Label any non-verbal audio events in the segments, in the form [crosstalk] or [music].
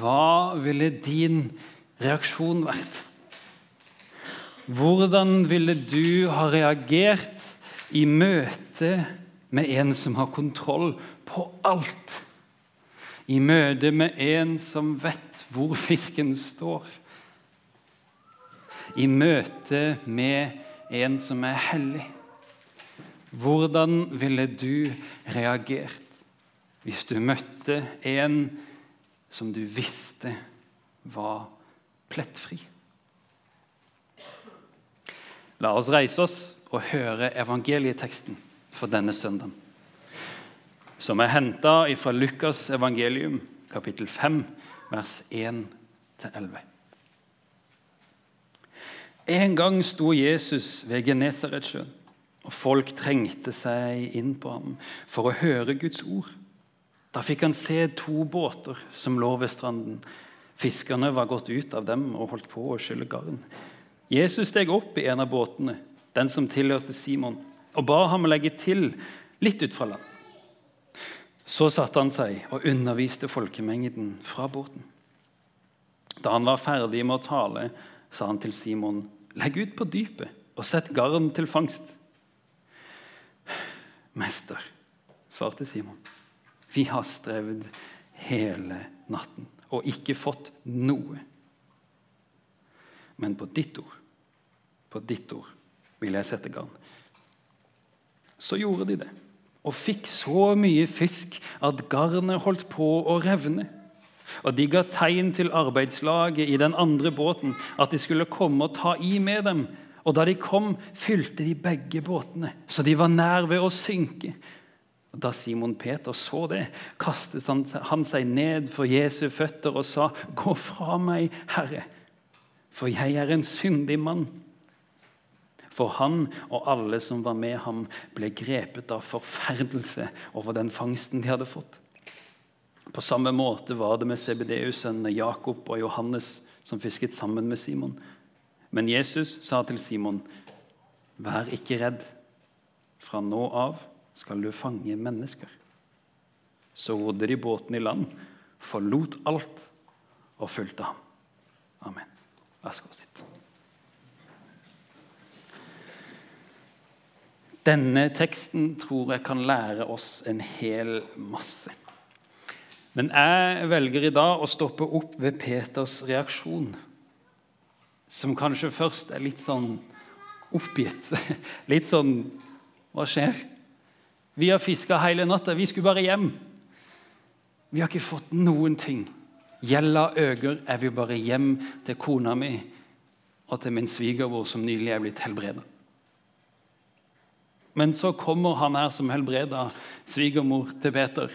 hva ville din reaksjon vært? Hvordan ville du ha reagert i møte med en som har kontroll på alt? I møte med en som vet hvor fisken står? I møte med en som er hellig? Hvordan ville du reagert hvis du møtte en som du visste var plettfri? La oss reise oss og høre evangelieteksten for denne søndagen, som er henta fra Lukas evangelium, kapittel 5, vers 1-11. En gang sto Jesus ved Genesaretsjøen, og folk trengte seg inn på ham for å høre Guds ord. Da fikk han se to båter som lå ved stranden. Fiskerne var gått ut av dem og holdt på å skylle garn. Jesus steg opp i en av båtene, den som tilhørte Simon, og ba ham legge til litt ut fra land. Så satte han seg og underviste folkemengden fra båten. Da han var ferdig med å tale, sa han til Simon, legg ut på dypet og sett garn til fangst. Mester, svarte Simon, vi har strevd hele natten og ikke fått noe. Men på ditt ord, på ditt ord vil jeg sette garn. Så gjorde de det, og fikk så mye fisk at garnet holdt på å revne. Og de ga tegn til arbeidslaget i den andre båten at de skulle komme og ta i med dem. Og da de kom, fylte de begge båtene, så de var nær ved å synke. Da Simon Peter så det, kastet han seg ned for Jesu føtter og sa, 'Gå fra meg, Herre, for jeg er en syndig mann.' For han og alle som var med ham, ble grepet av forferdelse over den fangsten de hadde fått. På samme måte var det med CBDU-sønnene Jakob og Johannes som fisket sammen med Simon. Men Jesus sa til Simon, 'Vær ikke redd. Fra nå av skal du fange mennesker.' Så rodde de båten i land, forlot alt og fulgte ham. Amen. Vær så god, sitt. Denne teksten tror jeg kan lære oss en hel masse. Men jeg velger i dag å stoppe opp ved Peters reaksjon, som kanskje først er litt sånn oppgitt. [laughs] Litt sånn Hva skjer? Vi har fiska hele natta. Vi skulle bare hjem. Vi har ikke fått noen ting. Gjelda øker. Jeg vil bare hjem til kona mi og til min svigermor, som nylig er blitt helbreda. Men så kommer han her som helbreda svigermor til Peter.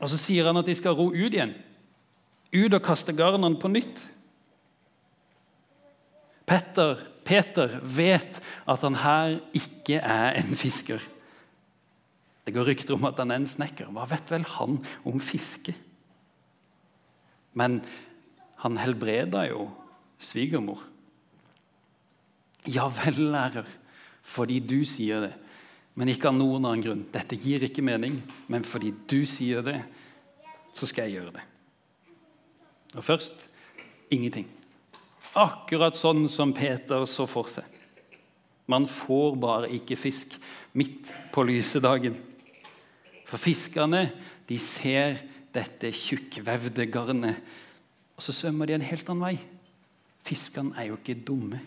Og Så sier han at de skal ro ut igjen. Ut og kaste garnene på nytt. Petter, Peter vet at han her ikke er en fisker. Det går rykter om at han er en snekker. Hva vet vel han om fiske? Men han helbreda jo svigermor. Ja vel, lærer, fordi du sier det. Men ikke av noen annen grunn. Dette gir ikke mening, men fordi du sier det, så skal jeg gjøre det. Og først ingenting. Akkurat sånn som Peter så for seg. Man får bare ikke fisk midt på lysedagen. For fiskerne de ser dette tjukkvevde garnet, og så svømmer de en helt annen vei. Fiskene er jo ikke dumme.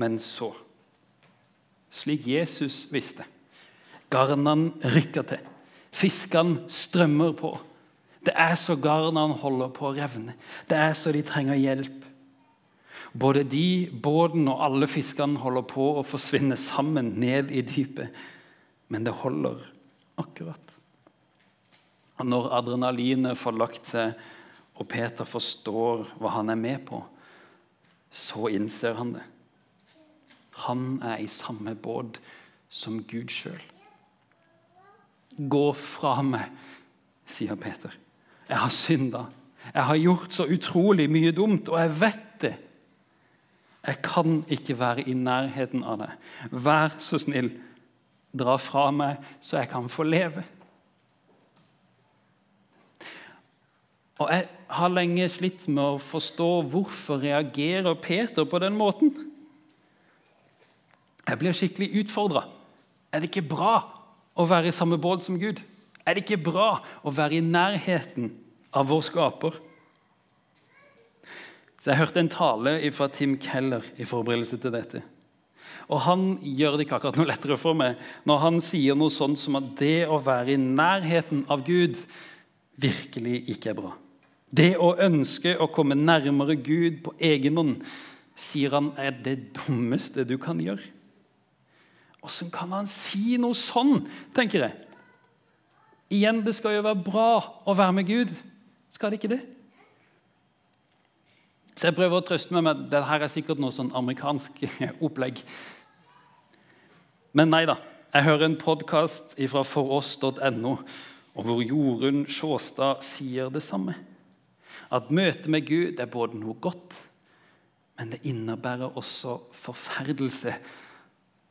Men så, slik Jesus visste Garnene rykker til. Fiskene strømmer på. Det er så garnene holder på å revne. Det er så de trenger hjelp. Både de, båten og alle fiskene holder på å forsvinne sammen ned i dypet. Men det holder akkurat. Og når adrenalinet får lagt seg, og Peter forstår hva han er med på, så innser han det. Han er i samme båt som Gud sjøl. Gå fra meg, sier Peter. Jeg har synda. Jeg har gjort så utrolig mye dumt, og jeg vet det. Jeg kan ikke være i nærheten av det. Vær så snill, dra fra meg, så jeg kan få leve. Og Jeg har lenge slitt med å forstå hvorfor reagerer Peter på den måten. Jeg blir skikkelig utfordra. Er det ikke bra å være i samme båt som Gud? Er det ikke bra å være i nærheten av vår skaper? Så Jeg hørte en tale fra Tim Keller i forberedelse til dette. Og Han gjør det ikke akkurat noe lettere for meg når han sier noe sånt som at det å være i nærheten av Gud virkelig ikke er bra. Det å ønske å komme nærmere Gud på egen hånd, sier han er det dummeste du kan gjøre. Åssen kan han si noe sånn, tenker jeg. Igjen, det skal jo være bra å være med Gud. Skal det ikke det? Så jeg prøver å trøste meg med at dette er sikkert noe sånn amerikansk [laughs] opplegg. Men nei da. Jeg hører en podkast fra foross.no, hvor Jorunn Sjåstad sier det samme. At møtet med Gud er både noe godt, men det innebærer også forferdelse,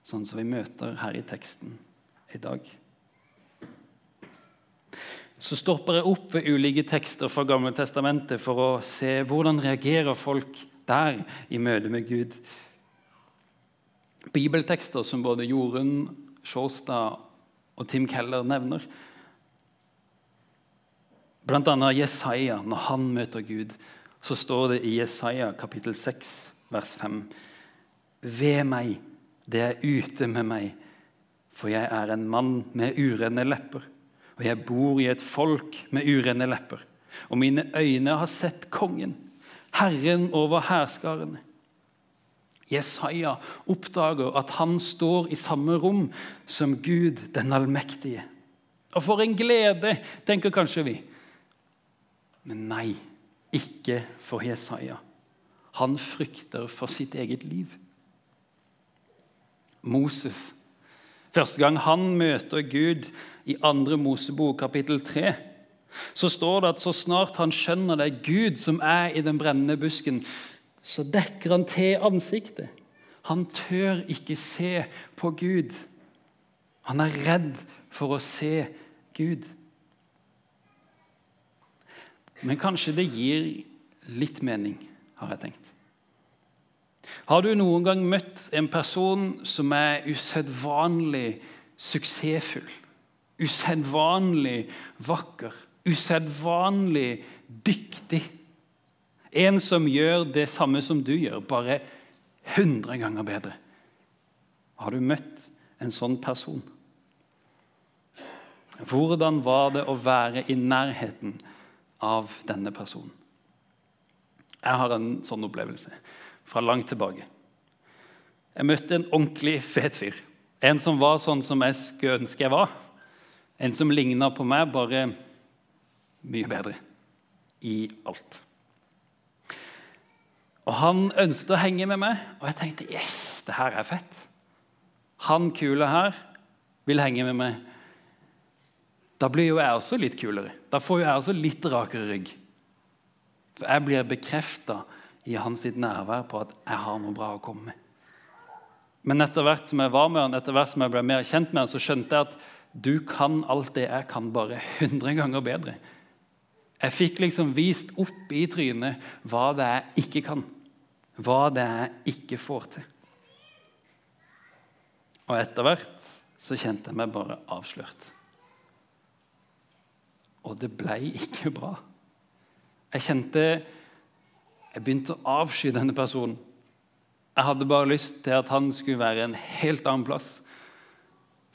sånn som vi møter her i teksten i dag så stopper jeg opp ved ulike tekster fra Gamle Testamentet for å se hvordan reagerer folk der i møte med Gud. Bibeltekster som både Jorunn Sjåstad og Tim Keller nevner. Blant annet Jesaja, når han møter Gud, så står det i Jesaja kapittel 6, vers 5.: Ved meg, det er ute med meg, for jeg er en mann med urene lepper og jeg bor i et folk med urene lepper. Og mine øyne har sett kongen, Herren over hærskarene. Jesaja oppdager at han står i samme rom som Gud den allmektige. Og for en glede, tenker kanskje vi. Men nei, ikke for Jesaja. Han frykter for sitt eget liv. Moses Første gang han møter Gud i 2. Mosebok kapittel 3, så står det at så snart han skjønner det er Gud som er i den brennende busken, så dekker han til ansiktet. Han tør ikke se på Gud. Han er redd for å se Gud. Men kanskje det gir litt mening, har jeg tenkt. Har du noen gang møtt en person som er usedvanlig suksessfull? Usedvanlig vakker, usedvanlig dyktig? En som gjør det samme som du gjør, bare 100 ganger bedre. Har du møtt en sånn person? Hvordan var det å være i nærheten av denne personen? Jeg har en sånn opplevelse fra langt tilbake. Jeg møtte en ordentlig fet fyr. En som var sånn som jeg skulle ønske jeg var. En som ligna på meg, bare mye bedre i alt. Og Han ønsket å henge med meg, og jeg tenkte yes, det her er fett. Han kule her vil henge med meg. Da blir jo jeg også litt kulere. Da får jo jeg også litt rakere rygg. For jeg blir bekrefta i hans nærvær på at 'jeg har noe bra å komme med'. Men etter hvert som jeg var med han, etter hvert som jeg ble mer kjent med han, så skjønte jeg at du kan alt det jeg kan, bare 100 ganger bedre. Jeg fikk liksom vist opp i trynet hva det er jeg ikke kan. Hva det er jeg ikke får til. Og etter hvert så kjente jeg meg bare avslørt. Og det ble ikke bra. Jeg kjente jeg begynte å avsky denne personen. Jeg hadde bare lyst til at han skulle være en helt annen plass.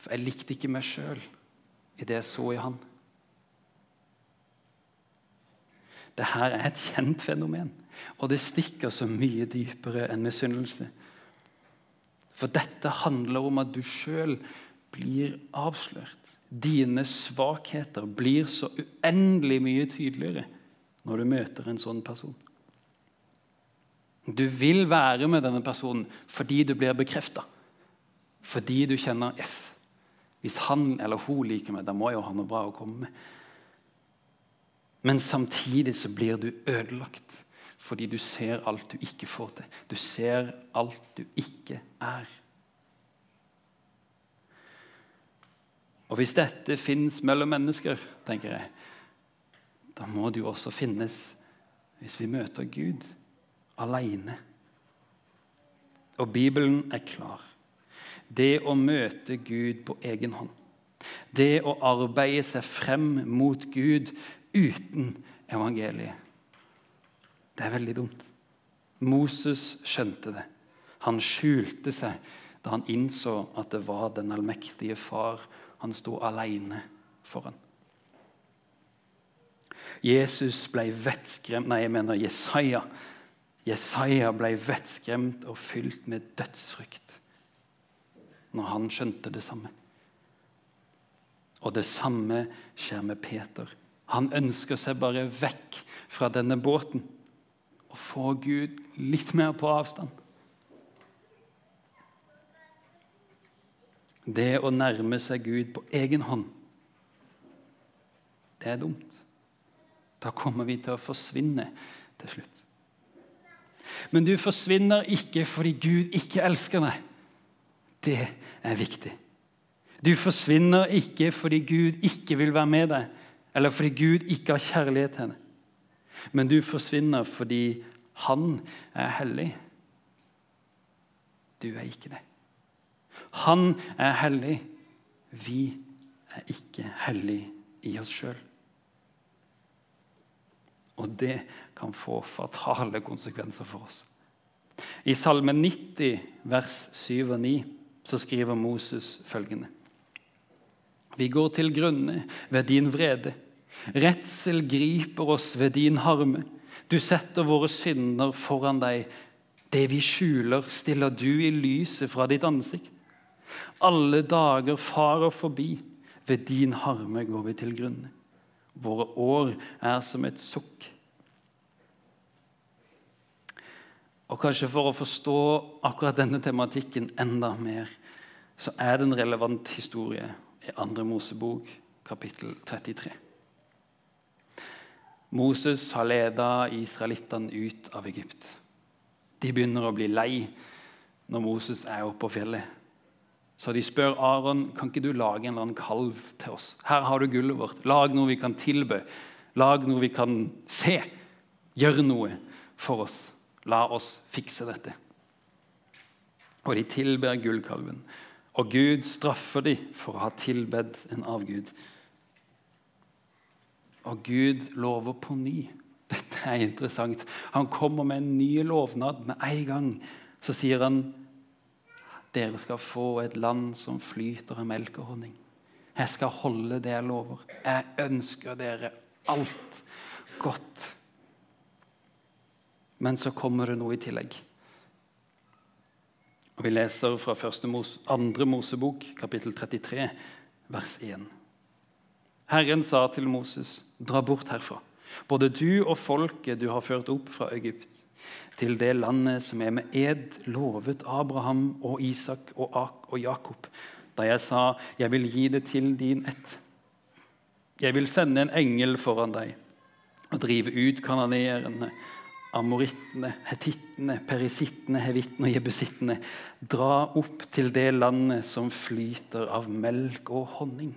For jeg likte ikke meg sjøl i det jeg så i han. Dette er et kjent fenomen, og det stikker så mye dypere enn misunnelse. For dette handler om at du sjøl blir avslørt. Dine svakheter blir så uendelig mye tydeligere når du møter en sånn person. Du vil være med denne personen fordi du blir bekrefta. Fordi du kjenner yes, Hvis han eller hun liker meg, da må jo ha noe bra å komme med. Men samtidig så blir du ødelagt fordi du ser alt du ikke får til. Du ser alt du ikke er. Og hvis dette fins mellom mennesker, tenker jeg, da må det jo også finnes hvis vi møter Gud alene. Og Bibelen er klar. Det å møte Gud på egen hånd, det å arbeide seg frem mot Gud uten evangeliet, det er veldig dumt. Moses skjønte det. Han skjulte seg da han innså at det var den allmektige far han sto alene foran. Jesus ble vettskremt Nei, jeg mener Jesaja. Jesaja ble vettskremt og fylt med dødsfrykt når han skjønte det samme. Og det samme skjer med Peter. Han ønsker seg bare vekk fra denne båten og få Gud litt mer på avstand. Det å nærme seg Gud på egen hånd, det er dumt. Da kommer vi til å forsvinne til slutt. Men du forsvinner ikke fordi Gud ikke elsker deg. Det er viktig. Du forsvinner ikke fordi Gud ikke vil være med deg, eller fordi Gud ikke har kjærlighet til deg. Men du forsvinner fordi han er hellig. Du er ikke det. Han er hellig. Vi er ikke hellige i oss sjøl. Og det kan få fatale konsekvenser for oss. I Salme 90, vers 7 og 9, så skriver Moses følgende.: Vi går til grunne ved din vrede. Redsel griper oss ved din harme. Du setter våre synder foran deg. Det vi skjuler, stiller du i lyset fra ditt ansikt. Alle dager farer forbi. Ved din harme går vi til grunne. Våre år er som et sukk. Og kanskje for å forstå akkurat denne tematikken enda mer, så er det en relevant historie i 2. Mosebok, kapittel 33. Moses har leda israelittene ut av Egypt. De begynner å bli lei når Moses er oppe på fjellet. Så de spør Aron kan ikke du lage en eller annen kalv til oss. Her har du gullet vårt. Lag noe vi kan tilbe. Lag noe vi kan se. Gjør noe for oss. La oss fikse dette. Og de tilber gullkalven. Og Gud straffer dem for å ha tilbedt en avgud. Og Gud lover på ny. Dette er interessant. Han kommer med en ny lovnad med en gang. Så sier han dere skal få et land som flyter av melk og honning. Jeg skal holde det jeg lover. Jeg ønsker dere alt godt. Men så kommer det noe i tillegg. Og Vi leser fra mos, andre Mosebok, kapittel 33, vers 1. Herren sa til Moses, dra bort herfra, både du og folket du har ført opp fra Egypt til det landet som jeg med ed lovet Abraham og Isak og Ak og Jakob, da jeg sa, 'Jeg vil gi det til din ett'. Jeg vil sende en engel foran deg og drive ut kananeerne, amorittene, hetittene, perisittene, hevittene og jebusittene. Dra opp til det landet som flyter av melk og honning.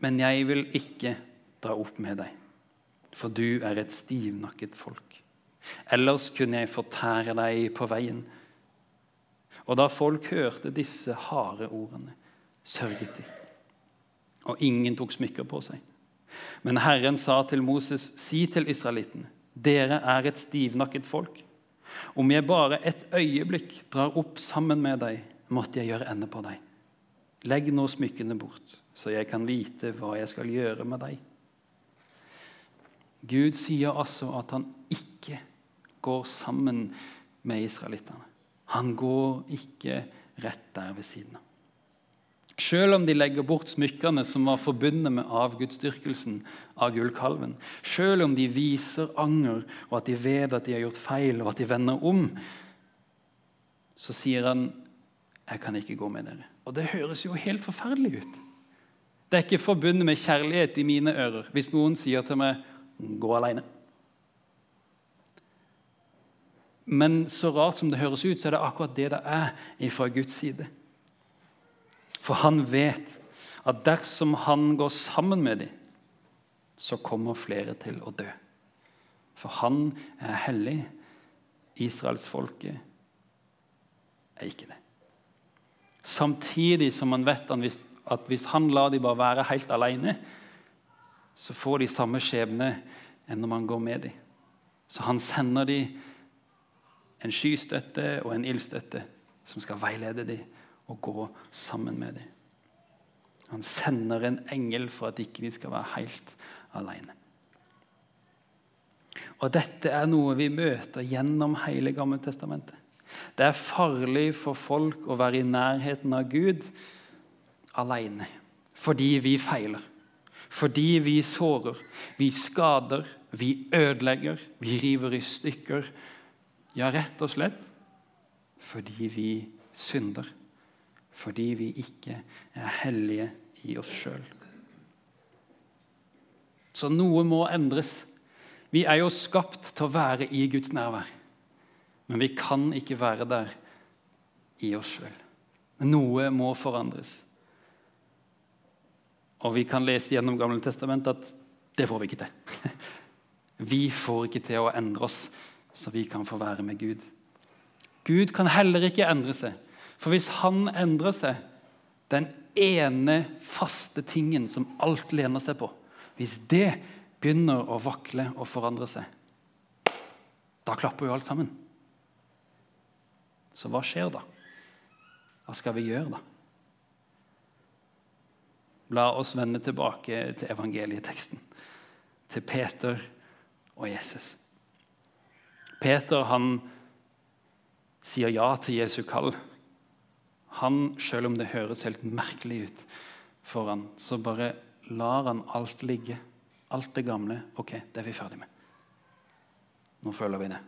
Men jeg vil ikke dra opp med deg, for du er et stivnakket folk. Ellers kunne jeg fortære deg på veien. Og da folk hørte disse harde ordene, sørget de. Og ingen tok smykker på seg. Men Herren sa til Moses, si til israelittene, dere er et stivnakket folk. Om jeg bare et øyeblikk drar opp sammen med deg, måtte jeg gjøre ende på deg. Legg nå smykkene bort, så jeg kan vite hva jeg skal gjøre med deg. Gud sier altså at han ikke går sammen med israelittene. Han går ikke rett der ved siden av. Selv om de legger bort smykkene som var forbundet med avgudsdyrkelsen av gullkalven, selv om de viser anger og at de vet at de har gjort feil, og at de vender om, så sier han, 'Jeg kan ikke gå med dere'. Og Det høres jo helt forferdelig ut. Det er ikke forbundet med kjærlighet i mine ører hvis noen sier til meg 'gå alene'. Men så rart som det høres ut, så er det akkurat det det er fra Guds side. For han vet at dersom han går sammen med dem, så kommer flere til å dø. For han er hellig. Israelsfolket er ikke det. Samtidig som man vet at hvis han lar dem bare være helt alene, så får de samme skjebne enn når man går med dem. Så han sender dem en skystøtte og en ildstøtte som skal veilede dem og gå sammen med dem. Han sender en engel for at ikke de skal være helt alene. Og Dette er noe vi møter gjennom hele Gammeltestamentet. Det er farlig for folk å være i nærheten av Gud alene fordi vi feiler. Fordi vi sårer, vi skader, vi ødelegger, vi river i stykker. Ja, rett og slett fordi vi synder. Fordi vi ikke er hellige i oss sjøl. Så noe må endres. Vi er jo skapt til å være i Guds nærvær. Men vi kan ikke være der i oss sjøl. Noe må forandres. Og vi kan lese gjennom Gamle Testamentet at det får vi ikke til. [laughs] Vi får ikke til å endre oss så vi kan få være med Gud. Gud kan heller ikke endre seg. For hvis han endrer seg, den ene faste tingen som alt lener seg på Hvis det begynner å vakle og forandre seg, da klapper jo alt sammen. Så hva skjer da? Hva skal vi gjøre da? La oss vende tilbake til evangelieteksten, til Peter og Jesus. Peter han sier ja til Jesu kall. Han, Selv om det høres helt merkelig ut for han, så bare lar han alt ligge. Alt det gamle. Ok, det er vi ferdig med. Nå føler vi det.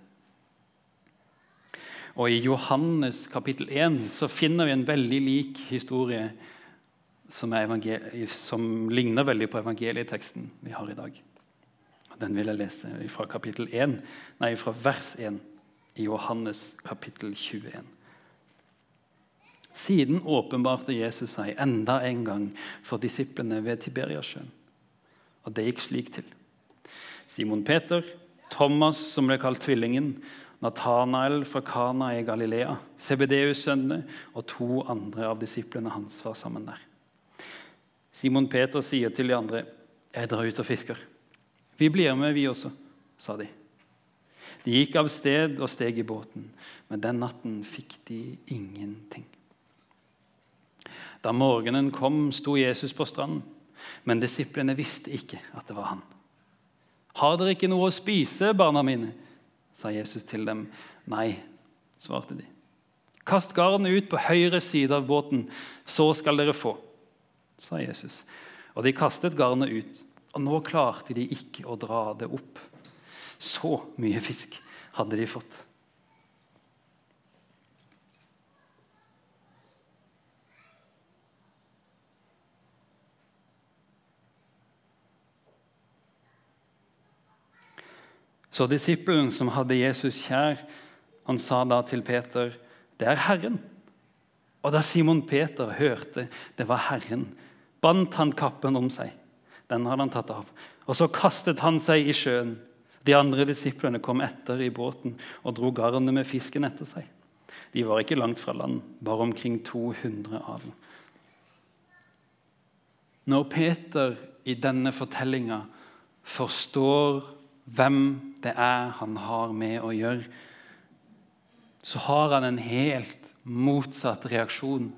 Og I Johannes kapittel 1 så finner vi en veldig lik historie som, som ligner veldig på evangelieteksten vi har i dag. Den vil jeg lese fra kapittel 1, nei, fra vers 1 i Johannes kapittel 21. Siden åpenbarte Jesus seg enda en gang for disiplene ved Tiberiasjøen. Og det gikk slik til. Simon Peter, Thomas, som ble kalt Tvillingen, Nathanael fra Kana i Galilea, CBDU-sønnene og to andre av disiplene hans var sammen der. Simon Peter sier til de andre, 'Jeg drar ut og fisker.' 'Vi blir med, vi også', sa de. De gikk av sted og steg i båten, men den natten fikk de ingenting. Da morgenen kom, sto Jesus på stranden, men disiplene visste ikke at det var han. 'Har dere ikke noe å spise, barna mine?' sa Jesus til dem. 'Nei', svarte de. 'Kast garnet ut på høyre side av båten, så skal dere få', sa Jesus. Og de kastet garnet ut, og nå klarte de ikke å dra det opp. Så mye fisk hadde de fått. Så disippelen som hadde Jesus kjær, han sa da til Peter, 'Det er Herren.' Og da Simon Peter hørte det var Herren, bandt han kappen om seg. Den hadde han tatt av. Og så kastet han seg i sjøen. De andre disiplene kom etter i båten og dro garnet med fisken etter seg. De var ikke langt fra land, bare omkring 200 alen. Når Peter i denne fortellinga forstår hvem det er han har med å gjøre, så har han en helt motsatt reaksjon.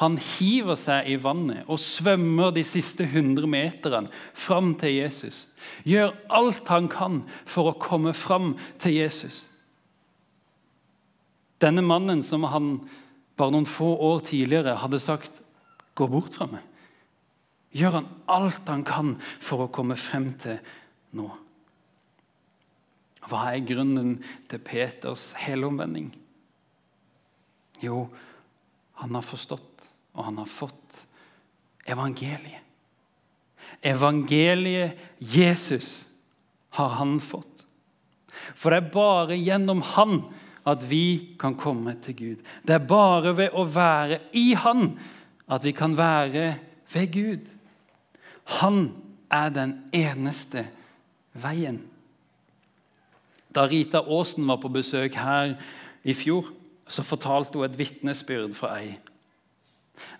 Han hiver seg i vannet og svømmer de siste 100 meterne fram til Jesus. Gjør alt han kan for å komme fram til Jesus. Denne mannen som han bare noen få år tidligere hadde sagt 'gå bort fra meg', gjør han alt han kan for å komme frem til nå. Hva er grunnen til Peters helomvending? Jo, han har forstått, og han har fått evangeliet. Evangeliet Jesus har han fått. For det er bare gjennom han at vi kan komme til Gud. Det er bare ved å være i han at vi kan være ved Gud. Han er den eneste veien. Da Rita Aasen var på besøk her i fjor, så fortalte hun et vitnesbyrd fra ei.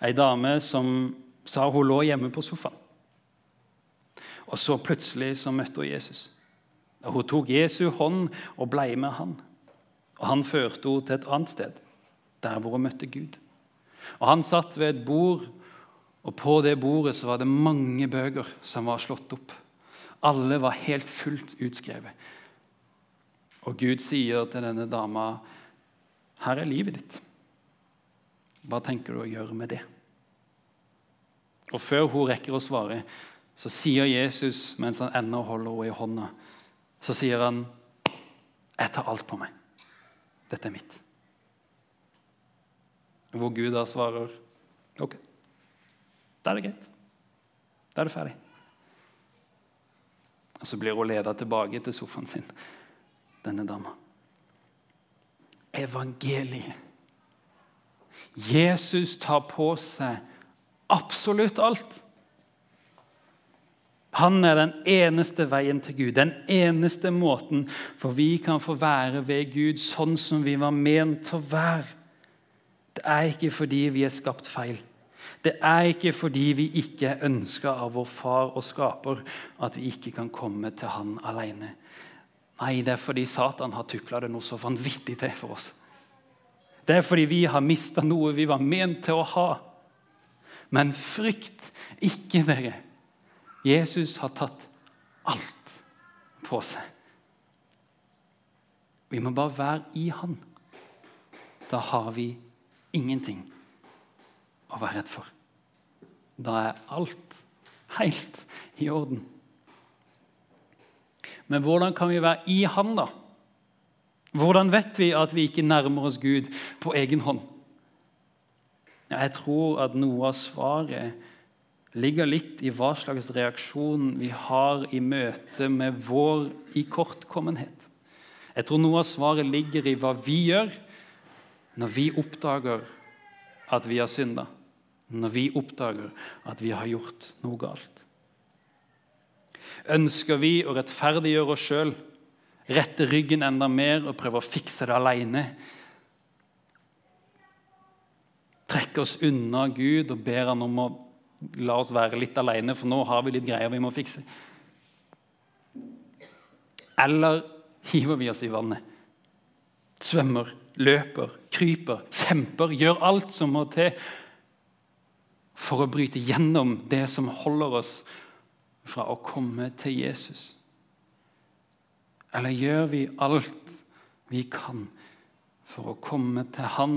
Ei dame som sa hun lå hjemme på sofaen. Og så plutselig så møtte hun Jesus. Og Hun tok Jesu hånd og ble med han. Og Han førte henne til et annet sted, der hvor hun møtte Gud. Og Han satt ved et bord, og på det bordet så var det mange bøker som var slått opp. Alle var helt fullt utskrevet. Og Gud sier til denne dama, 'Her er livet ditt. Hva tenker du å gjøre med det?' Og Før hun rekker å svare, så sier Jesus, mens han ennå holder henne i hånda, så sier han, 'Jeg tar alt på meg. Dette er mitt.' Hvor Gud da svarer, 'OK, da er det greit. Da er det ferdig.' Og Så blir hun ledet tilbake til sofaen sin, denne dama. Evangeliet. Jesus tar på seg absolutt alt. Han er den eneste veien til Gud, den eneste måten for vi kan få være ved Gud sånn som vi var ment til å være. Det er ikke fordi vi er skapt feil. Det er ikke fordi vi ikke er ønska av vår far og skaper at vi ikke kan komme til Han alene. Nei, det er fordi Satan har tukla det noe så vanvittig til for oss. Det er fordi vi har mista noe vi var ment til å ha. Men frykt ikke, dere. Jesus har tatt alt på seg. Vi må bare være i Han. Da har vi ingenting å være redd for. Da er alt helt i orden. Men hvordan kan vi være i Han, da? Hvordan vet vi at vi ikke nærmer oss Gud på egen hånd? Jeg tror at noe av svaret ligger litt i hva slags reaksjon vi har i møte med vår ikortkommenhet. Jeg tror noe av svaret ligger i hva vi gjør når vi oppdager at vi har synda, når vi oppdager at vi har gjort noe galt. Ønsker vi å rettferdiggjøre oss sjøl, rette ryggen enda mer og prøve å fikse det aleine? Trekke oss unna Gud og ber han om å la oss være litt aleine, for nå har vi litt greier vi må fikse? Eller hiver vi oss i vannet? Svømmer, løper, kryper, kjemper, gjør alt som må til for å bryte gjennom det som holder oss fra å komme til Jesus? Eller gjør vi alt vi kan for å komme til Han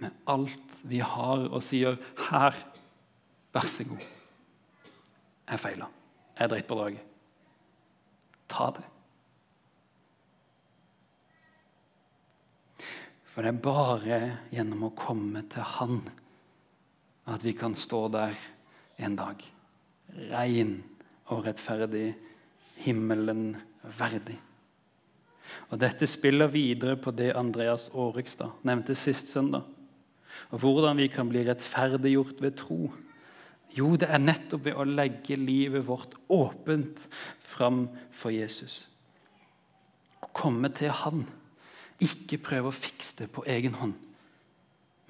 med alt vi har, og sier 'Her, vær så god. Jeg feila. Jeg dreit på draget. Ta det.' For det er bare gjennom å komme til Han at vi kan stå der en dag. Rein og rettferdig, himmelen verdig. Og Dette spiller videre på det Andreas Aarikstad nevnte sist søndag. Og Hvordan vi kan bli rettferdiggjort ved tro. Jo, det er nettopp ved å legge livet vårt åpent fram for Jesus. Å komme til Han. Ikke prøve å fikse det på egen hånd,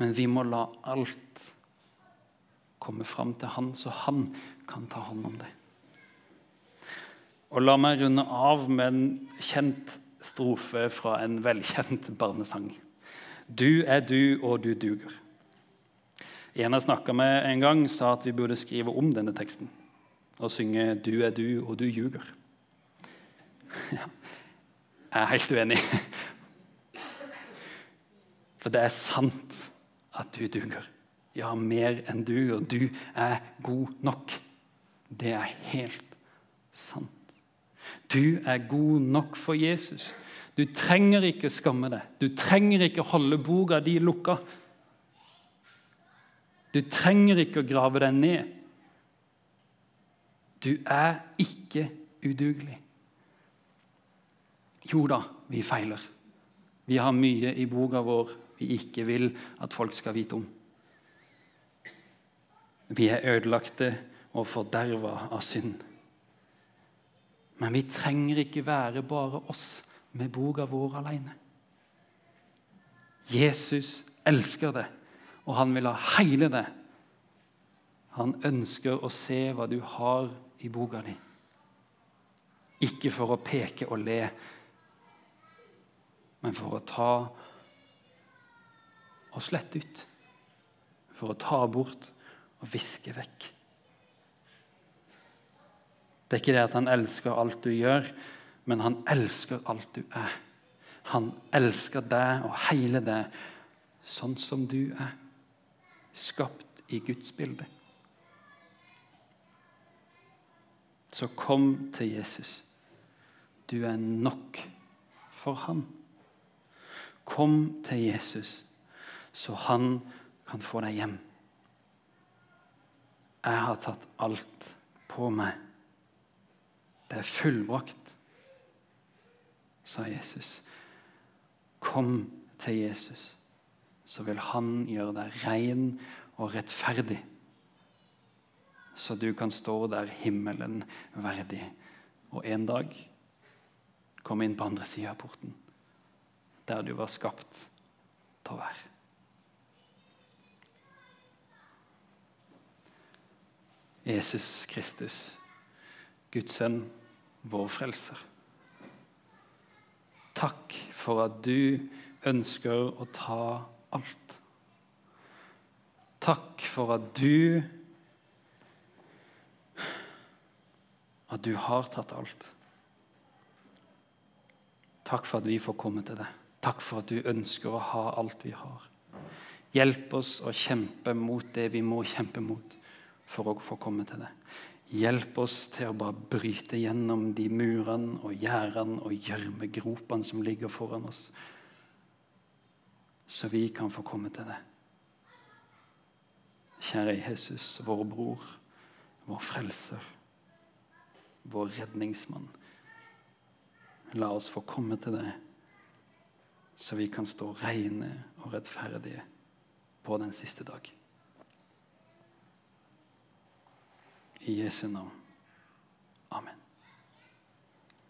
men vi må la alt komme fram til Han, så Han kan ta hånd om det. Og La meg runde av med en kjent strofe fra en velkjent barnesang. Du er du, og du duger. En jeg snakka med en gang, sa at vi burde skrive om denne teksten og synge 'Du er du, og du ljuger'. [laughs] Jeg er helt uenig. [laughs] For det er sant at du duger. Ja, mer enn du, og du er god nok. Det er helt sant. Du er god nok for Jesus. Du trenger ikke skamme deg. Du trenger ikke holde boka di lukka. Du trenger ikke å grave deg ned. Du er ikke udugelig. Jo da, vi feiler. Vi har mye i boka vår vi ikke vil at folk skal vite om. Vi er ødelagte og forderva av synd. Men vi trenger ikke være bare oss med boka vår alene. Jesus elsker det, og han vil ha hele det. Han ønsker å se hva du har i boka di. Ikke for å peke og le, men for å ta og slette ut. For å ta bort og viske vekk. Det er ikke det at han elsker alt du gjør, men han elsker alt du er. Han elsker deg og hele deg sånn som du er, skapt i Guds bilde. Så kom til Jesus. Du er nok for han. Kom til Jesus, så han kan få deg hjem. Jeg har tatt alt på meg. Det er fullbrakt, sa Jesus. Kom til Jesus, så vil han gjøre deg ren og rettferdig. Så du kan stå der himmelen verdig og en dag komme inn på andre sida av porten, der du var skapt til å være. Jesus Kristus, Guds sønn vår frelser. Takk for at du ønsker å ta alt. Takk for at du At du har tatt alt. Takk for at vi får komme til deg. Takk for at du ønsker å ha alt vi har. Hjelp oss å kjempe mot det vi må kjempe mot for å få komme til deg. Hjelp oss til å bare bryte gjennom de murene og gjerdene og gjørmegropene som ligger foran oss, så vi kan få komme til det. Kjære Jesus, vår bror, vår frelser, vår redningsmann. La oss få komme til det, så vi kan stå rene og rettferdige på den siste dag. I Jesu navn. Amen.